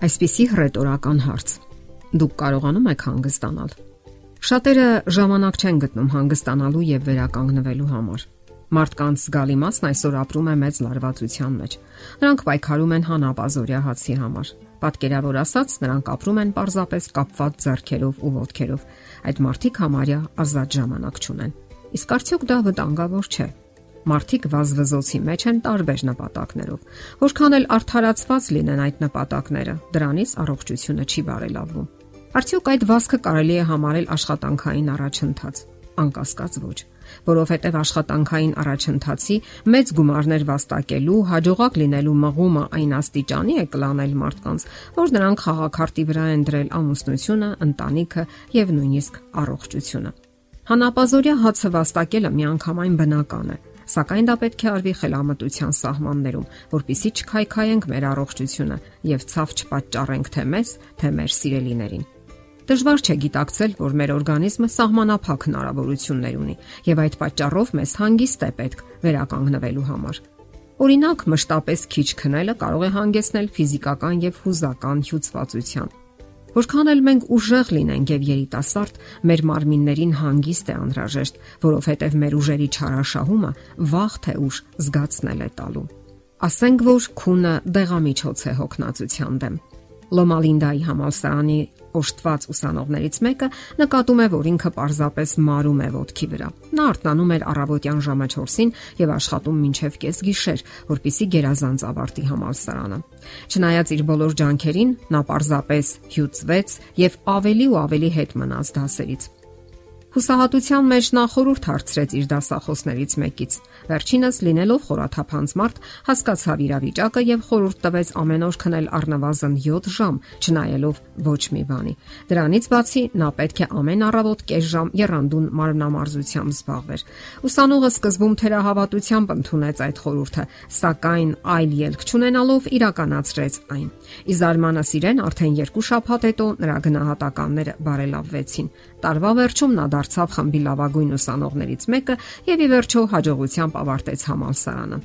Այսպիսի հռետորական հարց։ Դուք կարողանում եք հանգստանալ։ Շատերը ժամանակ չեն գտնում հանգստանալու եւ վերականգնվելու համար։ Մարդկանց զգալի մասն այսօր ապրում է մեծ լարվածության մեջ։ Նրանք պայքարում են հանապազորյա հացի համար։ Պատկերավոր ասած, նրանք ապրում են պարզապես կապված зерքերով ու ոտքերով։ Այդ մարդիկ համարյա ազատ ժամանակ չունեն։ Իսկ արդյոք դա վտանգավոր չէ։ Մարդիկ վազվզոցի մեջ են տարբեր նպատակներով։ Որքան էլ արդարացված լինեն այդ նպատակները, դրանից առողջությունը չի բարելավվում։ Արդյոք այդ վազքը կարելի է համարել աշխատանքային առաջընթաց։ Անկասկած ոչ, որովհետև աշխատանքային առաջընթացի մեծ գումարներ վաստակելու, հաջողակ լինելու մղումը այն աստիճանի է կլանել մարդկանց, որ նրանք խաղակարտի վրա են դրել ամուսնությունը, ընտանիքը եւ նույնիսկ առողջությունը։ Հանապազորյա հացը վաստակելը միանգամայն բնական է, Սակայն դա պետք է արվի խելամտության սահմաններում, որpիսի չքայքայենք մեր առողջությունը եւ ցավ չպատճառենք թե մեզ, թե մեր սիրելիներին։ Դժվար չէ գիտակցել, որ մեր օրգանիզմը սահմանափակ հնարավորություններ ունի եւ այդ պատճառով մեզ հանգիստ է պետք վերականգնվելու համար։ Օրինակ, մշտապես քիչ քնելը կարող է հանգեցնել ֆիզիկական եւ հուզական հյուծվածության Որքան էլ մենք ուժեղ լինենք եւ երիտասարդ, մեր մարմիններին հանգիստ է անհրաժեշտ, որովհետեւ մեր ուժերի չարաշահումը վաղ թե ուշ զգացնել է տալու։ Ասենք որ քունը դեղամիջոց է հոգնածության դեմ։ Լոմալինդայի համալսարանի օշտված ուսանողներից մեկը նկատում է, որ ինքը պարզապես մարում է ոտքի վրա։ Նա արթնանում էր առավոտյան ժամը 4-ին եւ աշխատում մինչև կեսգիշեր, որpիսի գերազանց ավարտի համալսարանը։ Չնայած իր բոլոր ջանքերին, նա պարզապես հյուծվեց եւ ավելի ու ավելի հետ մնաց դասերից։ Հուսահատության մեջ նա խորուրդ հարցրեց իր դասախոսներից մեկից։ Վերջինս լինելով խորաթափանց մարդ, հասկացավ իրավիճակը եւ խորուրդ տվեց ամեն օր քնել առնվազն 7 ժամ, չնայելով ոչ մի բանի։ Դրանից բացի նա պետք է ամեն առավոտ կես ժամ երանդուն մարմնամարզությամբ զբաղվեր։ Ուսանողը սկզբում թերահավատությամբ ընդունեց այդ խորհուրդը, սակայն այլ ելք չունենալով իրականացրեց այն։ Իզարմանս իրեն արդեն երկու շաբաթ հետո նրա գնահատականները բարելավվեցին։ Տարվա վերջում նա դարձավ խմբի լավագույն ուսանողներից մեկը եւ ի վերջո հաջողությամբ ավարտեց համալսարանը։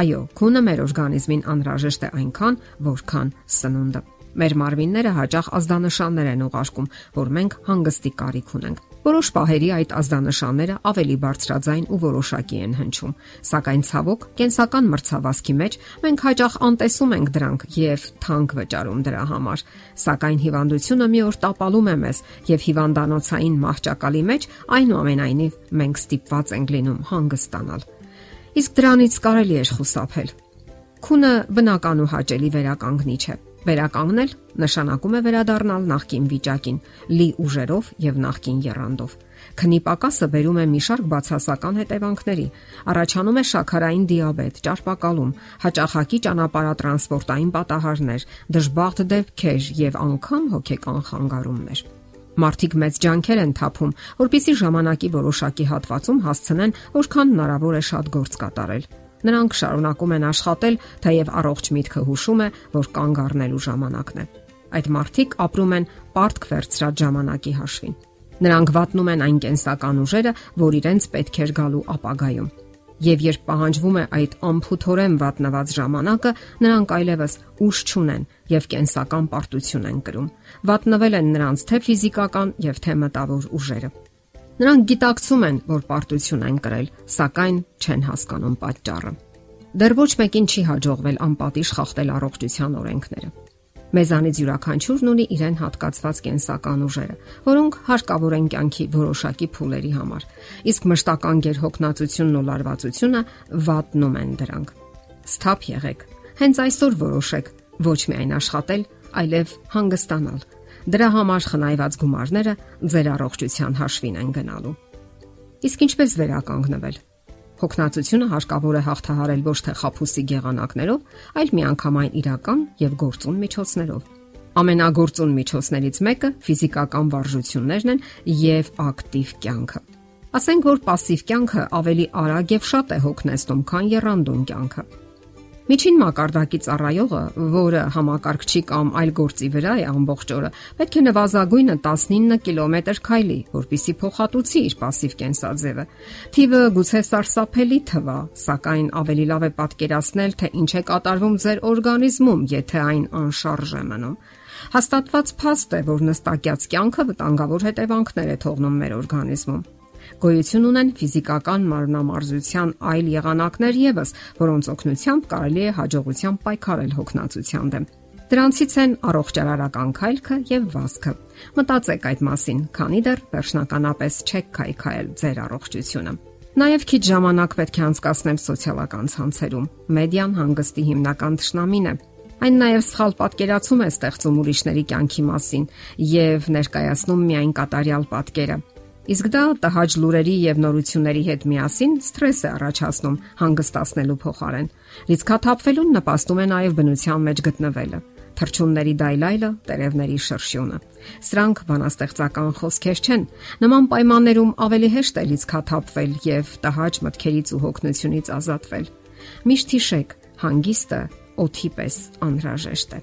Այո, քունը մեր օրգանիզմին անհրաժեշտ է այնքան, որքան սնունդը։ Մեր մարմինները հաճախ ազդանշաններ են ուղարկում, որ մենք հանգստի կարիք ունենք։ Որոշ պահերի այդ ազդանշանները ավելի բարձրաձայն ու որոշակի են հնչում, սակայն ցավոք կենսական մրցավազքի մեջ մենք հաճախ անտեսում ենք դրանք եւ թանկ վճարում դրա համար, սակայն հիվանդությունը մի օր տապալում է մեզ եւ հիվանդանոցային մահճակալի մեջ այնուամենայնիվ մենք ստիպված ենք լինում հանգստանալ։ Իսկ դրանից կարելի է խուսափել։ Քունը բնական ու հաճելի վերականգնիչ է Վերականգնել նշանակում է վերադառնալ նախկին վիճակին՝ լի ուժերով եւ նախկին երանդով։ Քնի պակասը բերում է մի շարք բացասական հետևանքների։ Առաջանում է շաքարային դիաբետ, ճարպակալում, հաճախակի ճանապարհատրանսպորտային պատահարներ, դժբախտ դեպքեր եւ անգամ հոգեկան խանգարումներ։ Մարդիկ մեծ ջանքեր են թափում, որpիսի ժամանակի որոշակի հատվածում հասցնեն որքան հնարավոր է շատ գործ կատարել Նրանք շարունակում են աշխատել, թեև առողջ միտքը հուշում է, որ կանգ առնելու ժամանակն է։ Այդ մարդիկ ապրում են պարտք վերցրած ժամանակի հաշվին։ Նրանք վատնում են այն կենսական ուժերը, որ իրենց պետք էր գալու ապագայում։ Եվ երբ պահանջվում է այդ ամփոփորեն վատնված ժամանակը, նրանք այլևս ուժ չունեն եւ կենսական պարտություն են կրում։ Վատնվել են նրանց թե ֆիզիկական եւ թե մտավոր ուժերը։ Նրանք գիտակցում են, որ պարտություն են կրել, սակայն չեն հասկանում պատճառը։ Դեռ ոչ մեկին չի հաջողվել անպատիժ խախտել առողջության օրենքները։ Մեզանից յուրաքանչյուրն ունի իրեն հատկացված կենսական ուժերը, որոնք հարկավոր են կյանքի որոշակի փուլերի համար։ Իսկ մշտական գերհոգնածությունն ու լարվածությունը վատնում են դրանք։ Ստապ եղեք։ Հենց այսօր որոշեք ոչ միայն աշխատել, այլև հանգստանալ Դրա համար խնայված գումարները ձեր առողջության հաշվին են գնալու։ Իսկ ինչպես վերականգնվել։ Հոգնածությունը հարկավոր է հաղթահարել ոչ թե խափուսի գեղանակներով, այլ միանգամայն իրական եւ գործուն միջոցներով։ Ամենագործուն միջոցներից մեկը ֆիզիկական վարժություններն են եւ ակտիվ կյանքը։ Ասենք որ пассив կյանքը ավելի արագ եւ շատ է հոգնեցնում, քան երանդուն կյանքը։ Միջին մակարդակի ծառայողը, որը համակարգչի կամ այլ գործի վրա է ամբողջ օրը, պետք է նվազագույնը 19 կիլոմետր քայլի, որpիսի փոխհատուցի իր пассив կենսաձևը։ Թիվը գուցե սարսափելի թվա, սակայն ավելի լավ է պատկերացնել, թե ինչ է կատարվում ձեր օրգանիզմում, եթե այն անշարժ է մնում։ Հաստատված փաստ է, որ նստակյաց կյանքը վտանգավոր հետևանքներ է թողնում մեր օրգանիզմում։ Գոյություն ունեն ֆիզիկական մարմնամարզության այլ եղանակներ եւս, որոնց օգնությամբ կարելի է հաջողությամբ պայքարել հոգնածության դեմ։ Դրանցից են առողջարարական քայլքը եւ վազքը։ Մտածեք այդ մասին, քանի դեռ վերջնականապես չեք քայքայել ձեր առողջությունը։ Նաև քիչ ժամանակ պետք է անցկасնեմ սոցիալական ցանցերում։ Մեդիան հանգստի հիմնական ճշնամին է։ Այն նաև սխալ պատկերացում է ստեղծում ուրիշների կյանքի մասին եւ ներկայացնում միայն կատարյալ պատկերը։ Իսկ դա տհաճ լուրերի եւ նորությունների հետ միասին սթրես է առաջացնում հանգստացնելու փոխարեն։ Լիցքաթափվելուն նպաստում է նաեւ բնության մեջ գտնվելը թրջունների դայլայլը, տերևների շրշյունը։ Սրանք բանաստեղծական խոսքեր չեն։ Նման պայմաններում ավելի հեշտ է լիցքաթափվել եւ տհաճ մտքերից ու հոգնությունից ազատվել։ Միշտ հիշեք, հանգիստը օթի պես անհրաժեշտ է։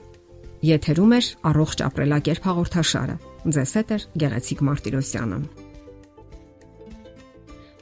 Եթերում է առողջ ապրելակերպ հաղորդաշարը։ Ձեզ հետ է Գեղեցիկ Մարտիրոսյանը։